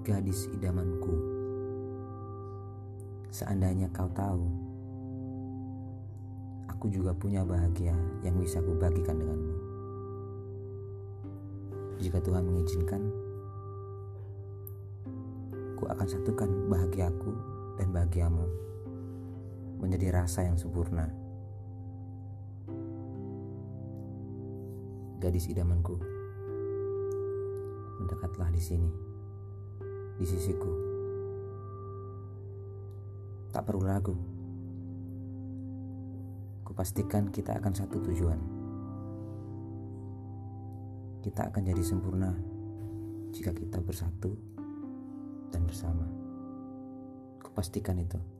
gadis idamanku. Seandainya kau tahu, aku juga punya bahagia yang bisa kubagikan denganmu. Jika Tuhan mengizinkan, ku akan satukan bahagiaku dan bahagiamu menjadi rasa yang sempurna. Gadis idamanku, mendekatlah di sini, di sisiku. Tak perlu ragu, kupastikan kita akan satu tujuan. Kita akan jadi sempurna jika kita bersatu dan bersama. Kupastikan itu.